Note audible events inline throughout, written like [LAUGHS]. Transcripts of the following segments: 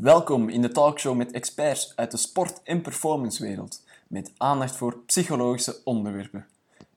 Welkom in de talkshow met experts uit de sport- en performancewereld, met aandacht voor psychologische onderwerpen.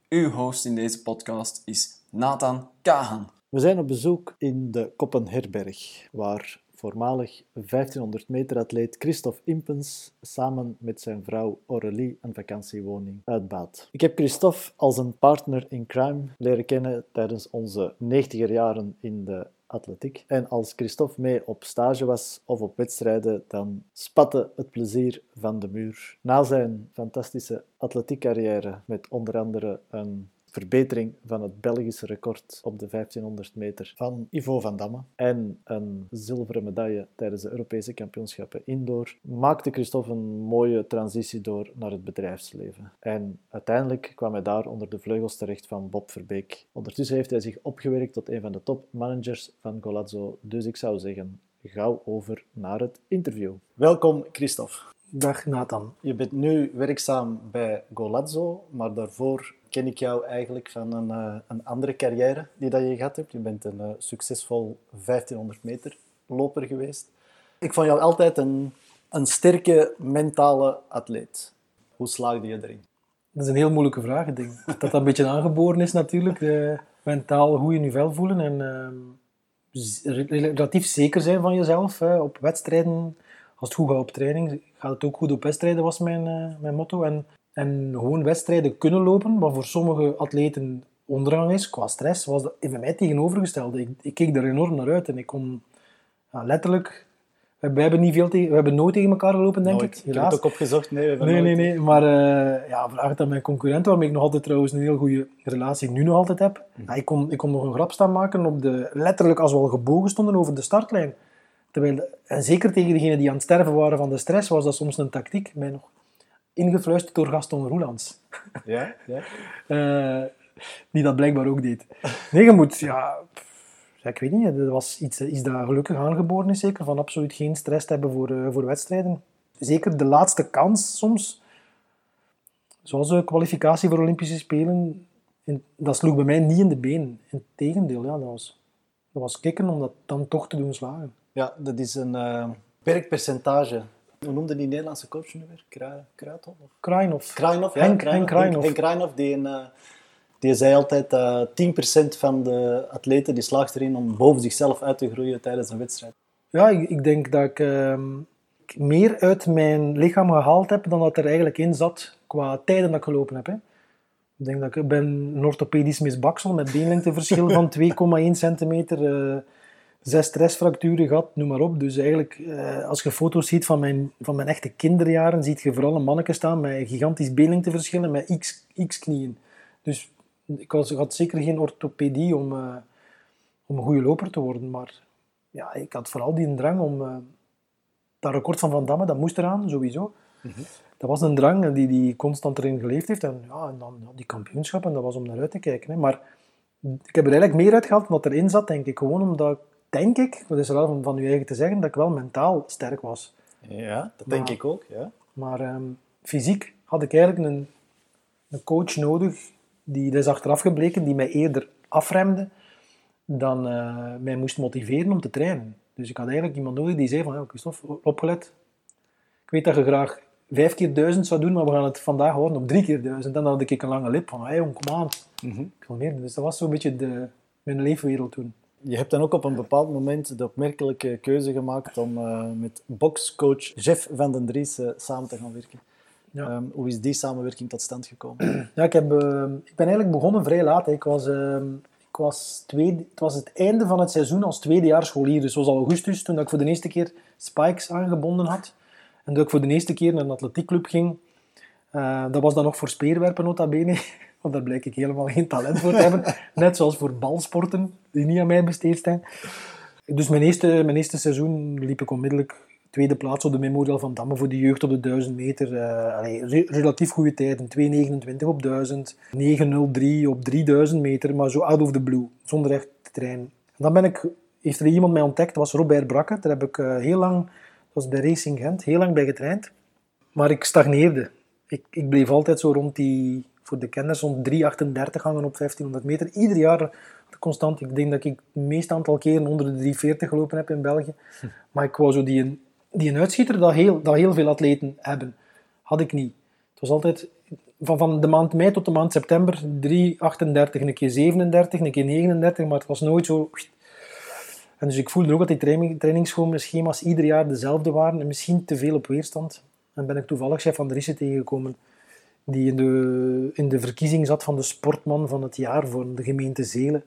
Uw host in deze podcast is Nathan Kahan. We zijn op bezoek in de Koppenherberg, waar voormalig 1500 meter atleet Christophe Impens samen met zijn vrouw Aurélie een vakantiewoning uitbaat. Ik heb Christophe als een partner in crime leren kennen tijdens onze 90er jaren in de atletiek. En als Christophe mee op stage was of op wedstrijden, dan spatte het plezier van de muur. Na zijn fantastische atletiekcarrière met onder andere een verbetering van het Belgische record op de 1500 meter van Ivo van Damme en een zilveren medaille tijdens de Europese kampioenschappen indoor, maakte Christophe een mooie transitie door naar het bedrijfsleven. En uiteindelijk kwam hij daar onder de vleugels terecht van Bob Verbeek. Ondertussen heeft hij zich opgewerkt tot een van de topmanagers van Golazzo, dus ik zou zeggen, gauw over naar het interview. Welkom Christophe. Dag Nathan. Je bent nu werkzaam bij Golazzo, maar daarvoor ken ik jou eigenlijk van een, uh, een andere carrière die dat je gehad hebt. Je bent een uh, succesvol 1500 meter loper geweest. Ik vond jou altijd een, een sterke mentale atleet. Hoe slaagde je erin? Dat is een heel moeilijke vraag. Ik denk [LAUGHS] dat dat een beetje aangeboren is natuurlijk. Uh, mentaal goed in je vel voelen en relatief zeker zijn van jezelf. op wedstrijden, als het goed gaat op training, gaat het ook goed op wedstrijden, was mijn, mijn motto. En en gewoon wedstrijden kunnen lopen, wat voor sommige atleten ondergang is qua stress, was dat bij mij tegenovergestelde. Ik, ik keek er enorm naar uit en ik kon ja, letterlijk... We hebben, niet veel tegen, we hebben nooit tegen elkaar gelopen, denk nooit. ik. Helaas. Ik heb het ook opgezocht. Nee, nee, nooit. nee, nee. Maar uh, ja, vraag het aan mijn concurrent, waarmee ik nog altijd trouwens een heel goede relatie nu nog altijd heb. Ja, ik, kon, ik kon nog een grap staan maken op de... Letterlijk als we al gebogen stonden over de startlijn. Terwijl, en zeker tegen degenen die aan het sterven waren van de stress, was dat soms een tactiek. Mij nog ingefluisterd door Gaston Roelands. Ja, [LAUGHS] ja. uh, die dat blijkbaar ook deed. Nee, je moet, ja, ik weet niet, dat was iets, iets dat gelukkig aangeboren is, zeker, van absoluut geen stress te hebben voor, uh, voor wedstrijden. Zeker de laatste kans soms, zoals de kwalificatie voor Olympische Spelen, dat sloeg bij mij niet in de been. Integendeel, ja, dat was, dat was kicken om dat dan toch te doen slagen. Ja, dat is een uh, percentage hoe noemde die Nederlandse coach nu weer? Kra Kruithof? Krainhoff. Krainhoff, ja. Henk, die, een, uh, die zei altijd uh, 10% van de atleten die slaagt erin om boven zichzelf uit te groeien tijdens een wedstrijd. Ja, ik, ik denk dat ik uh, meer uit mijn lichaam gehaald heb dan dat er eigenlijk in zat qua tijden dat ik gelopen heb. Hè. Ik denk dat ik ben een orthopedisch misbaksel met beenlengteverschil van [LAUGHS] 2,1 centimeter uh, zes stressfracturen gehad, noem maar op. Dus eigenlijk, eh, als je foto's ziet van mijn, van mijn echte kinderjaren, zie je vooral een manneke staan met een gigantisch beenlengteverschil en met x, x knieën. Dus ik, was, had zeker geen orthopedie om, uh, om een goede loper te worden. Maar ja, ik had vooral die drang om... Uh, dat record van Van Damme, dat moest eraan, sowieso. Mm -hmm. Dat was een drang die, die constant erin geleefd heeft. En, ja, en dan die kampioenschappen, dat was om naar uit te kijken. Hè. Maar ik heb er eigenlijk meer uitgehaald dan dat erin zat, denk ik. Gewoon omdat ik denk ik, dat is wel van, van u eigen te zeggen, dat ik wel mentaal sterk was. Ja, dat denk ik ook. Ja. Maar um, fysiek had ik eigenlijk een, een coach nodig, die, dat is achteraf gebleken, die mij eerder afremde dan uh, mij moest motiveren om te trainen. Dus ik had eigenlijk iemand nodig die zei van, ja, Christophe, opgelet. Ik weet dat je graag vijf keer duizend zou doen, maar we gaan het vandaag houden op drie keer duizend. En dan had ik een lange lip van, hé hey, kom aan, mm -hmm. ik wil meer. Dus dat was zo'n beetje de, mijn leefwereld toen. Je hebt dan ook op een bepaald moment de opmerkelijke keuze gemaakt om uh, met boxcoach Jeff van den Dries uh, samen te gaan werken. Ja. Um, hoe is die samenwerking tot stand gekomen? [CLEARS THROAT] Ja, ik, heb, uh, ik ben eigenlijk begonnen vrij laat. Hè. Ik was, ik was tweede, het was het einde van het seizoen als tweedejaars scholier. Dus het was augustus toen ik voor de eerste keer spikes aangebonden had. En dat ik voor de eerste keer naar een atletiekclub ging. dat was dan nog voor speerwerpen nota bene. [LAUGHS] Want daar blijk ik helemaal geen talent voor te hebben. [LAUGHS] Net zoals voor balsporten, die niet aan mij besteed zijn. Dus mijn eerste, mijn eerste seizoen liep ik onmiddellijk tweede plaats op de Memorial van Damme voor de jeugd op de 1000 meter. Uh, allee, re relatief goede tijden. 2.29 op 1000, 9.03 op 3000 meter, maar zo out of the blue, zonder echt te trainen. En dan ben ik, heeft er iemand mij ontdekt, dat was Robert Brakke. Daar heb ik uh, heel lang, dat was bij Racing Gent, heel lang bij getraind. Maar ik stagneerde. Ik, ik bleef altijd zo rond die voor de kenners rond 3,38 hangen op 1500 meter. Ieder jaar constant. Ik denk dat ik het meeste aantal keren onder de 3,40 gelopen heb in België. [LAUGHS] Maar ik wou zo die, die een uitschieter dat heel, dat heel veel atleten hebben. Had ik niet. Het was altijd van, van de maand mei tot de maand september 3, 38, een keer 37, een keer 39, maar het was nooit zo... En dus ik voelde ook dat die training, trainingsschema's ieder jaar dezelfde waren en misschien te veel op weerstand. En ben ik toevallig chef van de Risse tegengekomen die in de, in de verkiezing zat van de sportman van het jaar voor de gemeente Zelen.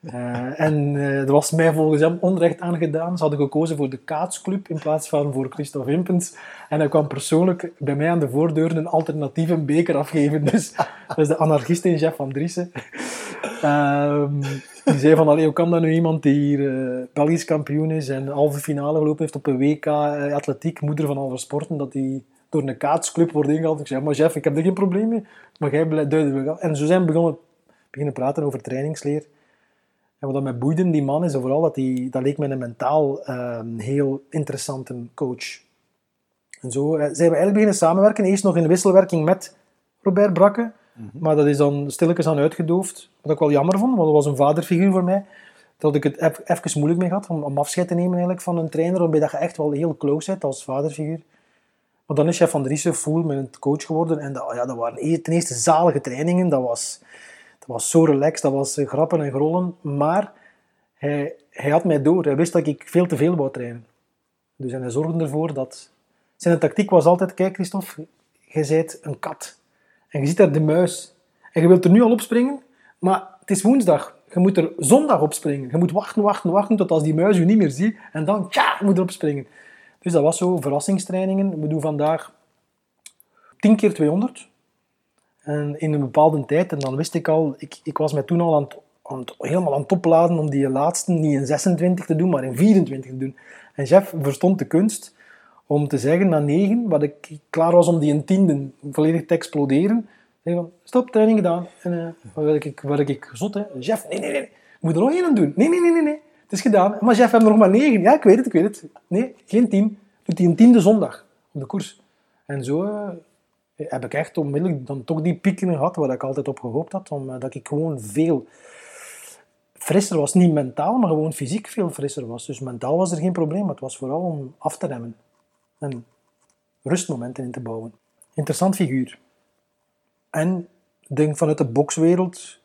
Uh, [LAUGHS] en uh, er was mij volgens hem onrecht aangedaan. Ze hadden gekozen voor de kaatsclub in plaats van voor Christophe Impens. En hij kwam persoonlijk bij mij aan de voordeur een alternatieve beker afgeven. Dus dat is de anarchist in chef van Driessen. Uh, die zei van, allee, hoe kan dat nu iemand die hier uh, Belgisch kampioen is en halve finale gelopen heeft op een WK atletiek, moeder van alle sporten, dat hij door een kaatsclub wordt ingehaald. Ik zei, maar chef, ik heb er geen probleem mee. Maar jij duidelijk wel. En zo zijn we begonnen, beginnen praten over trainingsleer. En wat mij boeide die man is vooral dat hij, dat leek me een mentaal uh, heel interessante coach. En zo uh, zijn we eigenlijk beginnen samenwerken. Eerst nog in wisselwerking met Robert Brakke. Mm -hmm. Maar dat is dan stilletjes aan uitgedoofd. Wat ik wel jammer vond, want dat was een vaderfiguur voor mij. Dat ik het even moeilijk mee had om, om afscheid te nemen eigenlijk van een trainer. Waarbij dat je echt wel heel close bent als vaderfiguur. Maar dan is hij van Driessen full met een coach geworden. En dat, ja, dat waren ten eerste zalige trainingen. Dat was dat was zo relaxed, dat was grappen en grollen. Maar hij, hij had mij door. Hij wist dat ik veel te veel wou trainen. Dus hij zorgde ervoor dat... Zijn tactiek was altijd, kijk Christophe, je bent een kat. En je ziet daar de muis. En je wilt er nu al opspringen, maar het is woensdag. Je moet er zondag op springen. Je moet wachten, wachten, wachten tot als die muis je niet meer ziet. En dan, tja, moet erop springen. Dus dat was zo, verrassingstrainingen. We doen vandaag 10 keer 200. En in een bepaalde tijd, en dan wist ik al, ik, ik was mij toen al aan het, helemaal aan het opladen om die laatste niet in 26 te doen, maar in 24 te doen. En chef verstond de kunst om te zeggen na 9, wat ik klaar was om die in tiende volledig te exploderen, stop, training gedaan. En uh, wat ik, werd ik zot. Chef, nee, nee, nee, moet er nog één doen. Nee, nee, nee, nee, het is gedaan. Maar chef, we hebben nog maar 9. Ja, ik weet het, ik weet het. Nee, geen 10. Doet hij een tiende zondag op de koers. En zo... Uh, heb ik echt onmiddellijk dan toch die pieken gehad waar ik altijd op gehoopt had. Omdat ik gewoon veel frisser was. Niet mentaal, maar gewoon fysiek veel frisser was. Dus mentaal was er geen probleem. Het was vooral om af te remmen. En rustmomenten in te bouwen. Interessant figuur. En ik denk vanuit de bokswereld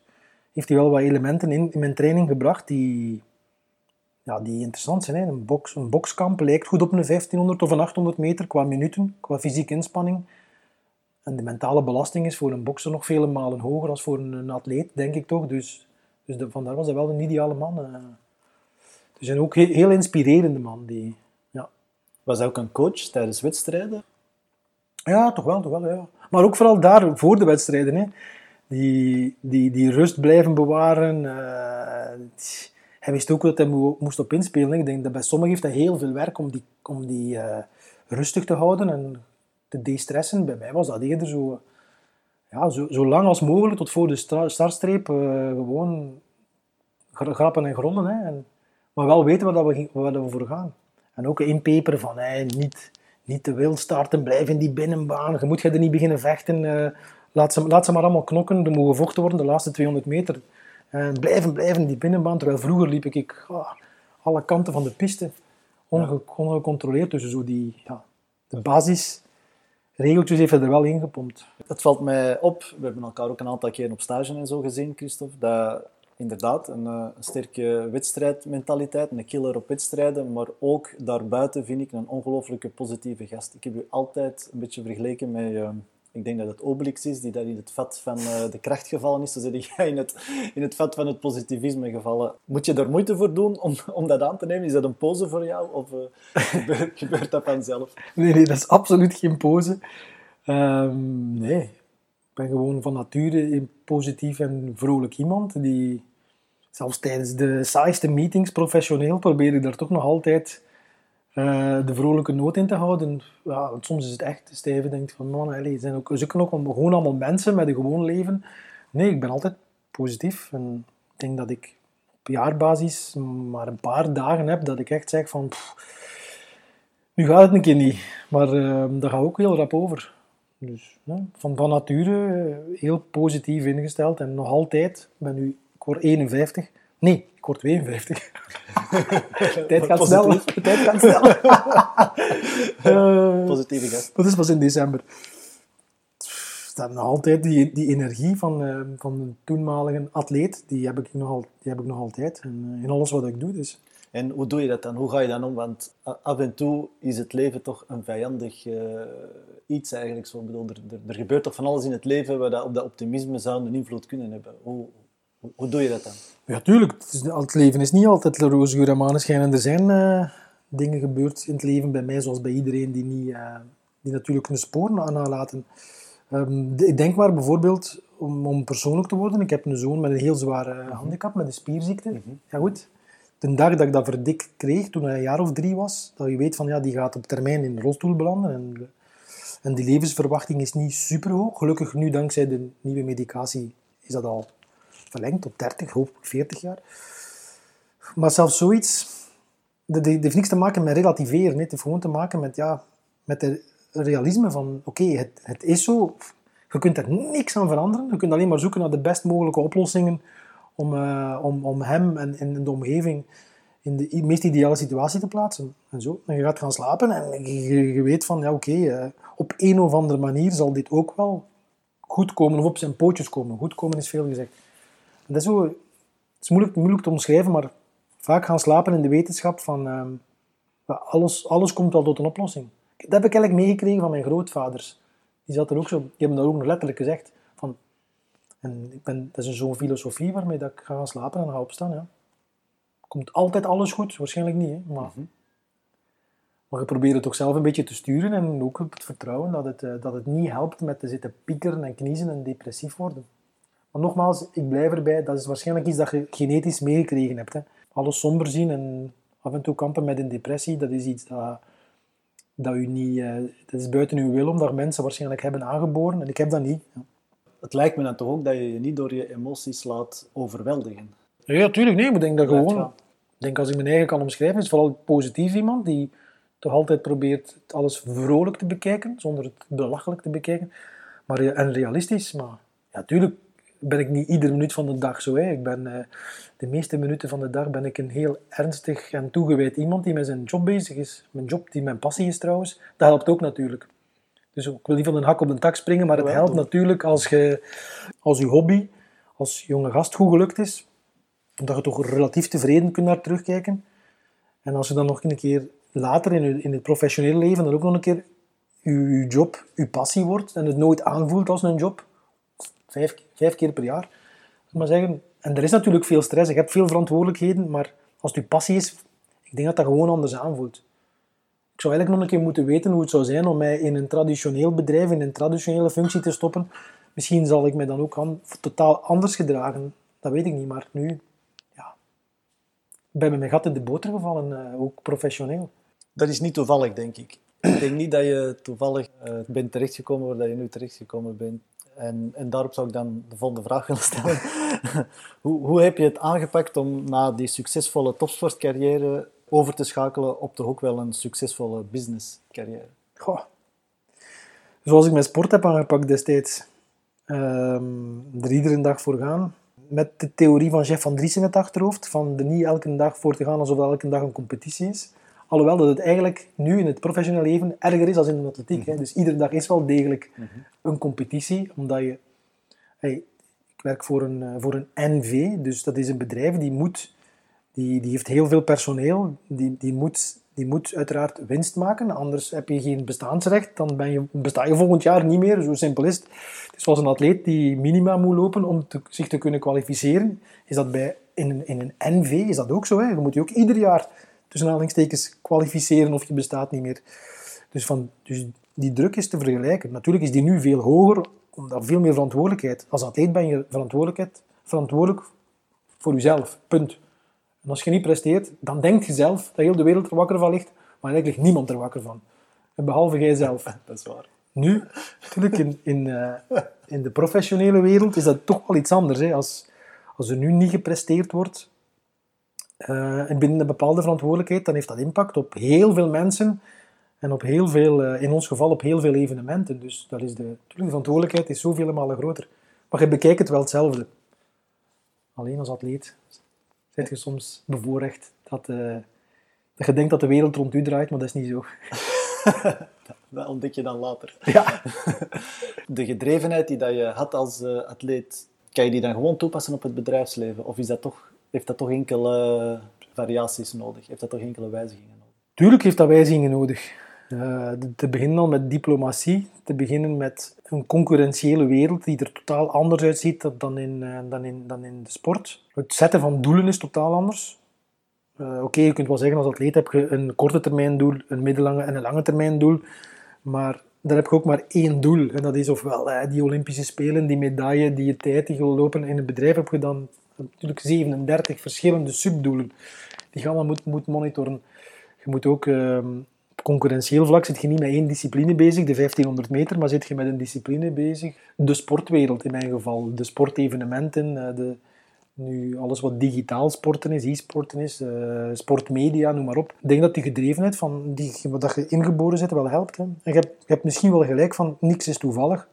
heeft hij wel wat elementen in, in mijn training gebracht die, ja, die interessant zijn. Hè. Een, box, een bokskamp lijkt goed op een 1500 of een 800 meter qua minuten, qua fysieke inspanning. En de mentale belasting is voor een bokser nog vele malen hoger dan voor een, atleet, denk ik toch. Dus, dus de, vandaar was hij wel een ideale man. Dus een ook heel, heel inspirerende man. Die, ja. Was hij ook een coach tijdens wedstrijden? Ja, toch wel, toch wel. Ja. Maar ook vooral daar, voor de wedstrijden. Hè. Die, die, die rust blijven bewaren. Uh, hij wist ook dat hij moest op inspelen. Ik denk dat bij sommigen heeft hij heel veel werk om die, om die uh, rustig te houden en te de-stressen. Bij mij was dat eerder zo, ja, zo, zo lang als mogelijk tot voor de startstreep uh, gewoon grappen en grollen. Hè, en, maar wel weten waar, we, we voor gaan. En ook inpeperen van niet, niet te wild starten, blijf in die binnenbaan. Je moet je er niet beginnen vechten. Laat, ze, laat ze maar allemaal knokken. Er moet gevochten worden de laatste 200 meter. En blijven, blijven in die binnenbaan. Terwijl vroeger liep ik oh, alle kanten van de piste onge, ongecontroleerd. Dus zo die, ja, de basis regeltjes heeft hij er wel ingepompt. Het valt mij op, we hebben elkaar ook een aantal keer op stage en zo gezien, Christophe, dat inderdaad een, een sterke wedstrijdmentaliteit, een killer op wedstrijden, maar ook daarbuiten vind ik een ongelooflijke positieve gast. Ik heb u altijd een beetje vergeleken met... Uh, ik denk dat het Obelix is, die daar in het vat van uh, de kracht gevallen is. Dus zeg jij in het, in het vat van het positivisme gevallen. Moet je er moeite voor doen om, om dat aan te nemen? Is dat een pose voor jou? Of uh, gebeurt, [LAUGHS] gebeurt, dat vanzelf? Nee, nee, dat is absoluut geen pose. Um, nee, ik ben gewoon van nature een positief en vrolijk iemand. Die, zelfs tijdens de saaiste meetings, professioneel, probeer ik daar toch nog altijd de vrolijke noot in te houden. Ja, soms is het echt stijve. Denk van, man, allez, zijn ook, zoeken ook gewoon allemaal mensen met een gewoon leven. Nee, ik ben altijd positief. En ik denk dat ik op jaarbasis maar een paar dagen heb dat ik echt zeg van... Nu gaat het een keer niet. Maar uh, daar ga ik ook heel rap over. Dus van, van nature uh, heel positief ingesteld. En nog altijd, ben nu, ik word 51. Nee, ik word 52. [LAUGHS] [LAUGHS] De tijd gaat snel. De tijd [LAUGHS] gaat snel. [LAUGHS] Eh, Positieve gast. dat is pas in december. Dan nog altijd die, die energie van, eh, van een toenmalige atleet, die heb ik nog, al, die heb ik nog altijd. En, eh, in alles wat ik doe. Dus. En hoe doe je dat dan? Hoe ga je dan om? Want af en toe is het leven toch een vijandig eh, iets eigenlijk. Zo, bedoel, er, er, er gebeurt toch van alles in het leven waar dat op dat optimisme zou een invloed kunnen hebben. Hoe, hoe, hoe doe je dat dan? Ja, tuurlijk. Het, is, het leven is niet altijd roze geur en maneschijn. En er zijn eh, dingen gebeurd in het leven bij mij, zoals bij iedereen, die, niet, eh, die natuurlijk hun sporen aan nalaten. De- ik denk maar bijvoorbeeld, om, om persoonlijk te worden, ik heb een zoon met een heel zware handicap, met een spierziekte. Ja goed, de dag dat ik dat verdikt kreeg, toen hij een jaar of drie was, dat je weet van ja, die gaat op termijn in een rolstoel belanden. En, en die levensverwachting is niet super hoog. Gelukkig nu, dankzij de nieuwe medicatie, is dat al verlengd tot 30, hopelijk 40 jaar. Maar zelfs zoiets, dat heeft niks te maken met relativeren. Het heeft gewoon te maken met, ja, met het realisme van, oké, het, het is zo. Je kunt er niks aan veranderen. Je kunt alleen maar zoeken naar de best mogelijke oplossingen om, eh, om, om hem en, en de omgeving in de meest ideale situatie te plaatsen. En zo. En je gaat gaan slapen en je, je weet van, ja oké, eh, op een of andere manier zal dit ook wel goed komen of op zijn pootjes komen. Goed komen is veel gezegd. Dat is zo, het is moeilijk, moeilijk te omschrijven, maar vaak gaan slapen in de wetenschap van ehm, alles, alles komt wel tot een oplossing. Dat heb ik eigenlijk meegekregen van mijn grootvaders. Die zat er ook zo, die hebben dat ook nog letterlijk gezegd. Van, en ik ben, dat is zo'n filosofie waarmee dat ik ga gaan slapen en ga opstaan. Ja. Komt altijd alles goed? Waarschijnlijk niet, hè? maar, maar je probeert het toch zelf een beetje te sturen en ook op het vertrouwen dat het, eh, dat het niet helpt met te zitten piekeren en kniezen en depressief worden. Maar nogmaals, ik blijf erbij, dat is waarschijnlijk iets dat je genetisch meegekregen hebt. Hè. Alles somber zien en af en toe kampen met een depressie, dat is iets dat, dat u niet... eh, dat is buiten uw wil, omdat mensen waarschijnlijk hebben aangeboren. En ik heb dat niet. Ja, Het lijkt me dan toch ook dat je je niet door je emoties laat overweldigen. ja tuurlijk. Nee, maar ik denk dat gewoon... Ik denk als ik mijn eigen kan omschrijven, is vooral positief iemand die toch altijd probeert alles vrolijk te bekijken, zonder het belachelijk te bekijken. Maar, en realistisch, maar ja, tuurlijk ben ik niet iedere minuut van de dag zo. Hè. Ik ben, eh, de meeste minuten van de dag ben ik een heel ernstig en toegewijd iemand die met zijn job bezig is. Mijn job, die mijn passie is trouwens, dat helpt ook natuurlijk. Dus ik wil niet van een hak op een tak springen, maar het helpt natuurlijk als je als je hobby als jonge gast goed gelukt is, dat je toch relatief tevreden kunt naar terugkijken. En als je dan nog een keer later in, je, in het professionele leven dan ook nog een keer je, je job, je passie wordt en het nooit aanvoelt als een job, vijf, keer per jaar, ik maar zeggen. En er is natuurlijk veel stress, je hebt veel verantwoordelijkheden, maar als het je passie is, ik denk dat dat gewoon anders aanvoelt. Ik zou eigenlijk nog een keer moeten weten hoe het zou zijn om mij in een traditioneel bedrijf, in een traditionele functie te stoppen. Misschien zal ik mij dan ook aan, totaal anders gedragen. Dat weet ik niet, maar nu ja, ik ben met mijn gat in de boter gevallen, eh, ook professioneel. Dat is niet toevallig, denk ik. Ik denk niet dat je toevallig eh, bent terechtgekomen waar je nu terechtgekomen bent. En, en daarop zou ik dan de volgende vraag willen stellen. [LAUGHS] hoe, hoe heb je het aangepakt om na die succesvolle topsportcarrière over te schakelen op toch ook wel een succesvolle businesscarrière? Zoals ik mijn sport heb aangepakt destijds. Ehm, er iedere dag voor gaan. Met de theorie van Jeff van Dries in het achterhoofd. Van er niet elke dag voor te gaan alsof elke dag een competitie is. Alhoewel dat het eigenlijk nu in het professionele leven erger is dan in de atletiek. hè. Dus iedere dag is wel degelijk een competitie. Omdat je... Hey, ik werk voor een, eh, voor een NV. Dus dat is een bedrijf die moet... Die, die heeft heel veel personeel. Die, die, moet, die moet uiteraard winst maken. Anders heb je geen bestaansrecht. Dan ben je, besta je volgend jaar niet meer. Zo simpel is het. Is zoals een atleet die minima moet lopen om te, zich te kunnen kwalificeren. Is dat bij, in, een, in een NV is dat ook zo. Hè? Je moet je ook ieder jaar tussen aanhalingstekens kwalificeren of je bestaat niet meer. Dus, van, dus die druk is te vergelijken. Natuurlijk is die nu veel hoger, omdat veel meer verantwoordelijkheid. Als atleet ben je verantwoordelijkheid, verantwoordelijk voor jezelf. Punt. En als je niet presteert, dan denk je zelf dat heel de wereld er wakker van ligt, maar eigenlijk ligt niemand er wakker van. En behalve jijzelf. [LAUGHS] Dat is waar. Nu, natuurlijk in, in, eh, in de professionele wereld is dat toch wel iets anders. Hè. Als, als er nu niet gepresteerd wordt en binnen een bepaalde verantwoordelijkheid, dan heeft dat impact op heel veel mensen en op heel veel, eh, in ons geval op heel veel evenementen. Dus dat is de, verantwoordelijkheid is zoveel malen groter. Maar je bekijkt het wel hetzelfde. Alleen als atleet zit je soms bevoorrecht Dat, eh, dat je denkt dat de wereld rond u draait, maar dat is niet zo. [LAUGHS] Dat ontdek je dan later. Ja. [LAUGHS] De gedrevenheid die dat je had als atleet, kan je die dan gewoon toepassen op het bedrijfsleven? Of is dat toch, heeft dat toch enkele variaties nodig? Heeft dat toch enkele wijzigingen nodig? Tuurlijk heeft dat wijzigingen nodig. Eh, te beginnen al met diplomatie, te beginnen met een concurrentiële wereld die er totaal anders uitziet dan in, eh, dan in, dan in de sport. Het zetten van doelen is totaal anders. Eh, Oké, je kunt wel zeggen als atleet heb je een korte termijn doel, een middellange en een lange termijn doel. Maar daar heb je ook maar één doel. En dat is ofwel eh, die Olympische Spelen, die medaille, die tijd die je wil lopen. In een bedrijf heb je dan natuurlijk 37 verschillende subdoelen die je allemaal moet, moet monitoren. Je moet ook ehm, op concurrentieel vlak zit je niet met één discipline bezig, de 1500 meter, maar zit je met een discipline bezig. De sportwereld in mijn geval, de sportevenementen, eh, de, nu alles wat digitaal sporten is, e-sporten is, eh, sportmedia, noem maar op. Ik denk dat die gedrevenheid van die, wat dat je ingeboren zit wel helpt. Hè. En je hebt, je hebt misschien wel gelijk van niks is toevallig.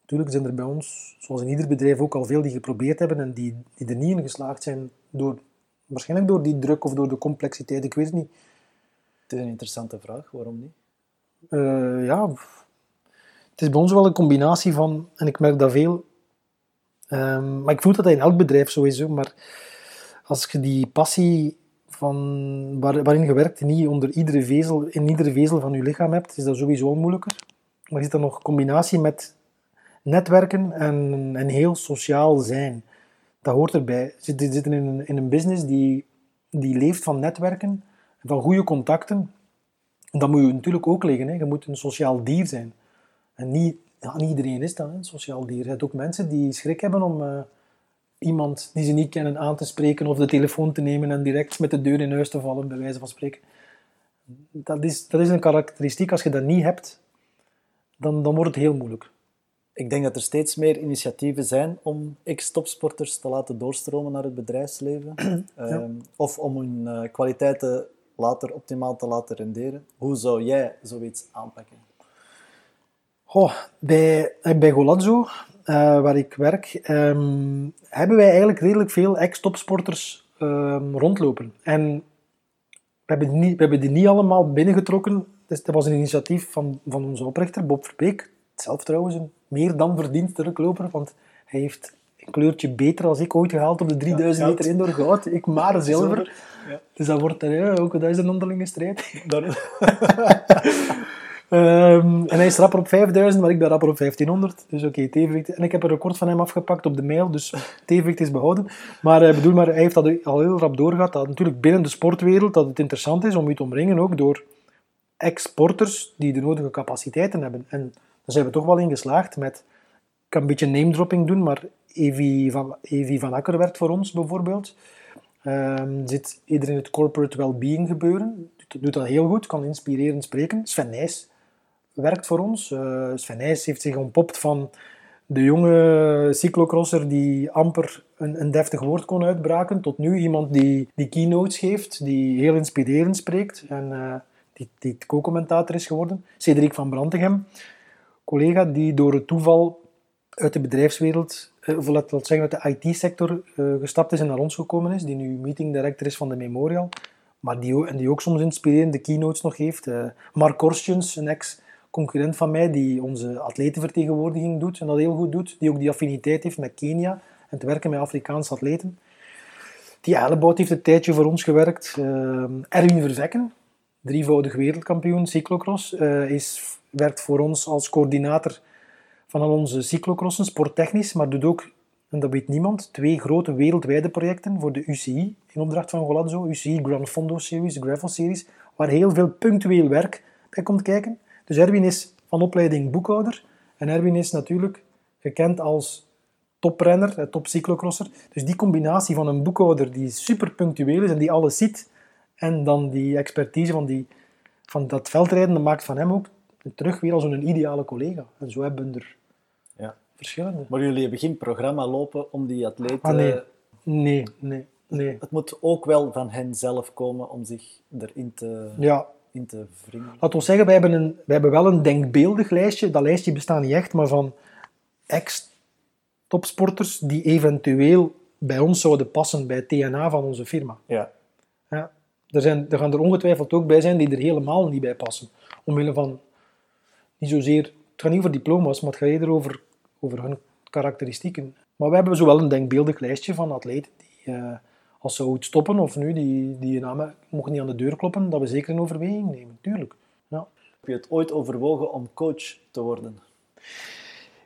Natuurlijk zijn er bij ons, zoals in ieder bedrijf, ook al veel die geprobeerd hebben en die, die er niet in geslaagd zijn, door, waarschijnlijk door die druk of door de complexiteit, ik weet het niet. Het is een interessante vraag, waarom niet? Eh, ja, het is bij ons wel een combinatie van, en ik merk dat veel, ehm, maar ik voel dat dat in elk bedrijf is, hoor, maar als je die passie van, waar, waarin je werkt niet onder iedere vezel, in iedere vezel van je lichaam hebt, is dat sowieso moeilijker. Maar je zit dan nog combinatie met netwerken en, en heel sociaal zijn. Dat hoort erbij. Zitten zitten in een, in een business die, die leeft van netwerken, van goede contacten. En dat moet je natuurlijk ook liggen. Hè. Je moet een sociaal dier zijn. En niet, ja, niet iedereen is dat, hè, een sociaal dier. Je hebt ook mensen die schrik hebben om eh, iemand die ze niet kennen aan te spreken of de telefoon te nemen en direct met de deur in huis te vallen, bij wijze van spreken. Dat is, dat is een karakteristiek. Als je dat niet hebt, dan, dan wordt het heel moeilijk. Ik denk dat er steeds meer initiatieven zijn om ex-topsporters te laten doorstromen naar het bedrijfsleven. [CLEARS THROAT] Ehm, of om hun eh, kwaliteiten later optimaal te laten renderen. Hoe zou jij zoiets aanpakken? Goh, bij, bij Golazzo, eh, waar ik werk, ehm, hebben wij eigenlijk redelijk veel ex-topsporters ehm, rondlopen. En we hebben, die niet, we hebben die niet allemaal binnengetrokken. Dus dat was een initiatief van, van onze oprichter, Bob Verbeek. Zelf trouwens een meer dan verdienstelijk loper, want hij heeft een kleurtje beter als ik ooit gehaald op de 3000 goud. meter indoor goud. Ik maar zilver. Ja. Dus dat wordt er, ja, ook dat is een onderlinge strijd. [LAUGHS] Ehm, en hij is rapper op 5000, maar ik ben rapper op 1500. Dus oké, evenwicht. En ik heb een record van hem afgepakt op de mail, dus het evenwicht is behouden. Maar, eh, bedoel, maar hij heeft dat al heel rap doorgehad. Dat natuurlijk binnen de sportwereld dat het interessant is om je te omringen ook door ex-sporters die de nodige capaciteiten hebben. En daar zijn we toch wel in geslaagd met... Ik kan een beetje name-dropping doen, maar Evi van, Evi van Akker werkt voor ons bijvoorbeeld. Ehm, zit eerder in het corporate well-being gebeuren. Doet, doet dat heel goed, kan inspirerend spreken. Sven Nijs werkt voor ons. Eh Sven Nijs heeft zich ontpopt van de jonge cyclocrosser die amper een, een deftig woord kon uitbraken, tot nu iemand die, die keynotes geeft, die heel inspirerend spreekt en eh, die, die co-commentator is geworden. Cedric van Brantegem, collega die door het toeval uit de bedrijfswereld, eh, of laat ik zeggen uit de IT-sector, gestapt is en naar ons gekomen is, die nu meeting director is van de Memorial, maar die, en die ook soms inspirerende keynotes nog heeft. Eh, Mark Korstjens, een ex-concurrent van mij, die onze atletenvertegenwoordiging doet en dat heel goed doet, die ook die affiniteit heeft met Kenia en te werken met Afrikaanse atleten. Die Ellebout heeft een tijdje voor ons gewerkt. Eh, Erwin Vervekken, drievoudig wereldkampioen cyclocross, eh, is, werkt voor ons als coördinator van al onze cyclocrossen, sporttechnisch, maar doet ook, en dat weet niemand, twee grote wereldwijde projecten voor de UCI, in opdracht van Golazzo, UCI Gran Fondo Series, Gravel Series, waar heel veel punctueel werk bij komt kijken. Dus Erwin is van opleiding boekhouder, en Erwin is natuurlijk gekend als toprenner, eh, topcyclocrosser. Dus die combinatie van een boekhouder die super punctueel is en die alles ziet, en dan die expertise van, die, van dat veldrijden, dat maakt van hem ook terug weer als een ideale collega. En zo hebben we er Ja. verschillende. Maar jullie hebben geen programma lopen om die atleten... Ah, nee. Nee, nee, nee. Het moet ook wel van hen zelf komen om zich erin te, Ja, in te wringen. laten we zeggen, wij hebben, een, wij hebben wel een denkbeeldig lijstje. Dat lijstje bestaat niet echt, maar van ex-topsporters die eventueel bij ons zouden passen bij het TNA van onze firma. Ja. Er, zijn, er gaan er ongetwijfeld ook bij zijn die er helemaal niet bij passen. Omwille van, niet zozeer, het gaat niet over diploma's, maar het gaat eerder over, over hun karakteristieken. Maar we hebben zo wel een denkbeeldig lijstje van atleten die, eh, als ze ooit stoppen of nu, die, die namen mogen niet aan de deur kloppen, dat we zeker een overweging nemen, tuurlijk. Ja. Heb je het ooit overwogen om coach te worden?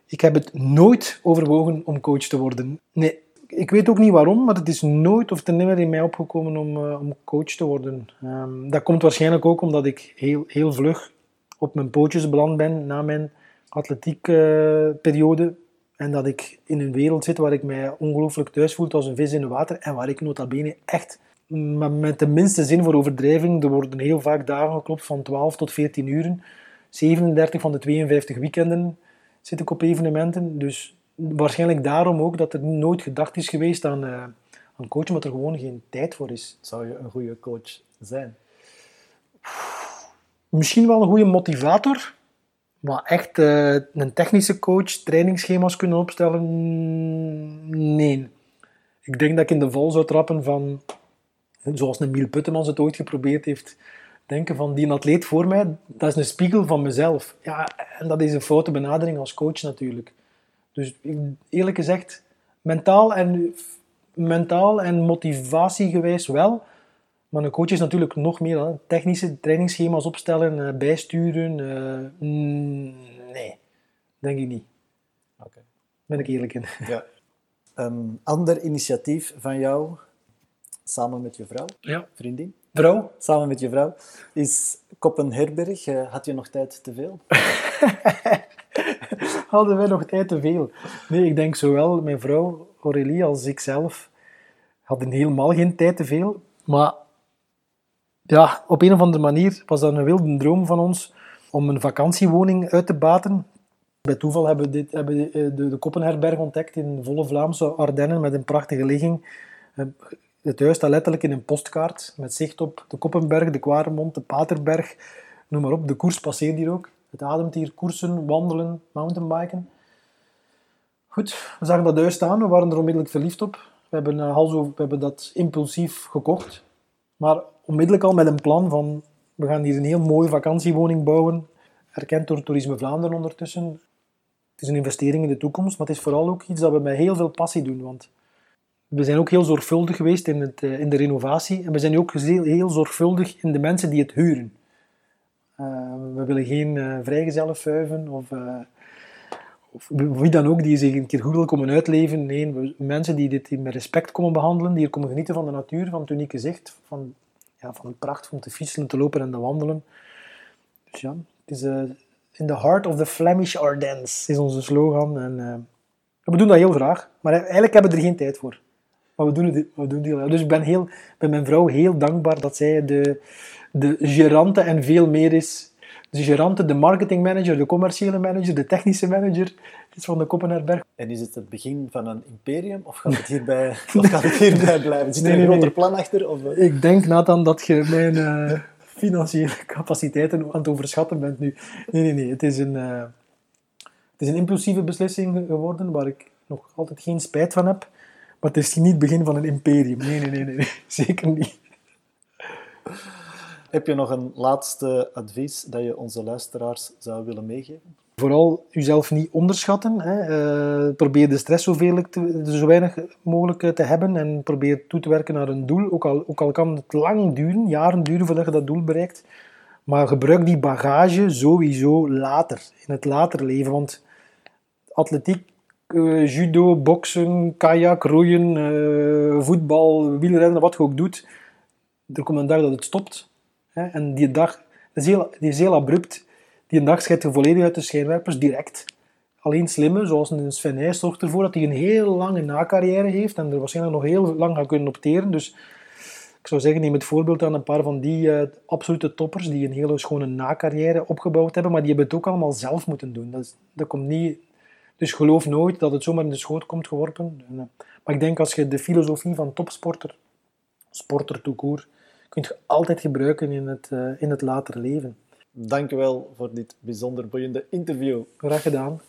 Ik heb het nooit overwogen om coach te worden. Nee, ik weet ook niet waarom, maar het is nooit of ten nimmer in mij opgekomen om, eh, om coach te worden. Ehm, dat komt waarschijnlijk ook omdat ik heel, heel vlug op mijn pootjes beland ben na mijn atletiekperiode. En dat ik in een wereld zit waar ik mij ongelooflijk thuis voel als een vis in het water. En waar ik nota bene echt, met de minste zin voor overdrijving, er worden heel vaak dagen geklopt van 12 tot 14 uren. 37 van de 52 weekenden zit ik op evenementen. Dus waarschijnlijk daarom ook dat er nooit gedacht is geweest aan, uh, aan coachen, omdat er gewoon geen tijd voor is. Zou je een goede coach zijn? Misschien wel een goede motivator, maar echt uh, een technische coach, trainingsschema's kunnen opstellen, nee. Ik denk dat ik in de val zou trappen van, zoals een Miel Puttemans het ooit geprobeerd heeft, denken van die atleet voor mij, dat is een spiegel van mezelf. Ja, en dat is een foute benadering als coach natuurlijk. Dus eerlijk gezegd, mentaal en, mentaal en motivatiegewijs wel. Maar een coach is natuurlijk nog meer dan technische trainingsschema's opstellen, eh, bijsturen. Uh, nee, denk ik niet. Oké. Ben ik eerlijk in. Ja. Een ander initiatief van jou, samen met je vrouw, ja. vriendin, vrouw, samen met je vrouw, is Koppenherberg. Uh, had je nog tijd te veel? [LAUGHS] hadden wij nog tijd te veel. Nee, ik denk zowel mijn vrouw Aurélie als ik zelf hadden helemaal geen tijd te veel. Maar ja, op een of andere manier was dat een wilde droom van ons om een vakantiewoning uit te baten. Bij toeval hebben we, dit, hebben de, de, de Koppenherberg ontdekt in volle Vlaamse Ardennen met een prachtige ligging. Het huis staat letterlijk in een postkaart met zicht op de Koppenberg, de Kwaremond, de Paterberg, noem maar op. De koers passeert hier ook. Het ademt hier koersen, wandelen, mountainbiken. Goed, we zagen dat huis staan, we waren er onmiddellijk verliefd op. We hebben, over, we hebben dat impulsief gekocht. Maar onmiddellijk al met een plan van, we gaan hier een heel mooie vakantiewoning bouwen. Erkend door Toerisme Vlaanderen ondertussen. Het is een investering in de toekomst, maar het is vooral ook iets dat we met heel veel passie doen. Want we zijn ook heel zorgvuldig geweest in, het, in de renovatie. En we zijn ook heel, zorgvuldig in de mensen die het huren. Uh, we willen geen uh, vrijgezellen fuiven of, of, wie dan ook die zich een keer goed wil komen uitleven. Nee, we, mensen die dit met respect komen behandelen, die er komen genieten van de natuur, van het unieke zicht, van, van de pracht om te fietsen, te lopen en te wandelen. Dus ja, het is in the heart of the Flemish Ardennes is onze slogan. En, we doen dat heel graag, maar eigenlijk hebben we er geen tijd voor. Maar we doen het, we doen het Dus ik ben, heel, ben mijn vrouw heel dankbaar dat zij de de gerante en veel meer is. De gerante, de marketingmanager, de commerciële manager, de technische manager is van de Koppenherberg. En is het het begin van een imperium of gaat het hierbij, [LAUGHS] of gaat het hierbij blijven? Zit er een groter plan achter? Of? Eh? Ik denk, Nathan, dat je mijn uh, [LAUGHS] financiële capaciteiten aan het overschatten bent nu. Nee, nee, nee. Het is een, uh, het is een impulsieve beslissing geworden waar ik nog altijd geen spijt van heb. Maar het is niet het begin van een imperium. Nee, nee, nee, nee. [LAUGHS] Zeker niet. Heb je nog een laatste advies dat je onze luisteraars zou willen meegeven? Vooral jezelf niet onderschatten. Hè. Uh, probeer de stress zoveel zo weinig mogelijk te hebben en probeer toe te werken naar een doel. Ook al, ook al kan het lang duren, jaren duren voordat je dat doel bereikt. Maar gebruik die bagage sowieso later, in het later leven. Want atletiek, uh, judo, boksen, kajak, roeien, voetbal, wielrennen, wat je ook doet, er komt een dag dat het stopt. En die dag, dat is heel, die is heel abrupt. Die dag scheidt je volledig uit de schijnwerpers, direct. Alleen slimme, zoals een Sven zorgt ervoor dat hij een heel lange nacarrière heeft en er waarschijnlijk nog heel lang gaat kunnen opteren. Dus ik zou zeggen, neem het voorbeeld aan een paar van die uh, absolute toppers die een hele schone nacarrière opgebouwd hebben, maar die hebben het ook allemaal zelf moeten doen. Dat, komt niet... Dus geloof nooit dat het zomaar in de schoot komt geworpen. En, uh, maar ik denk als je de filosofie van topsporter, sporter toekoor, kunt je altijd gebruiken in het, uh, in het later leven. Dank u wel voor dit bijzonder boeiende interview. Graag gedaan.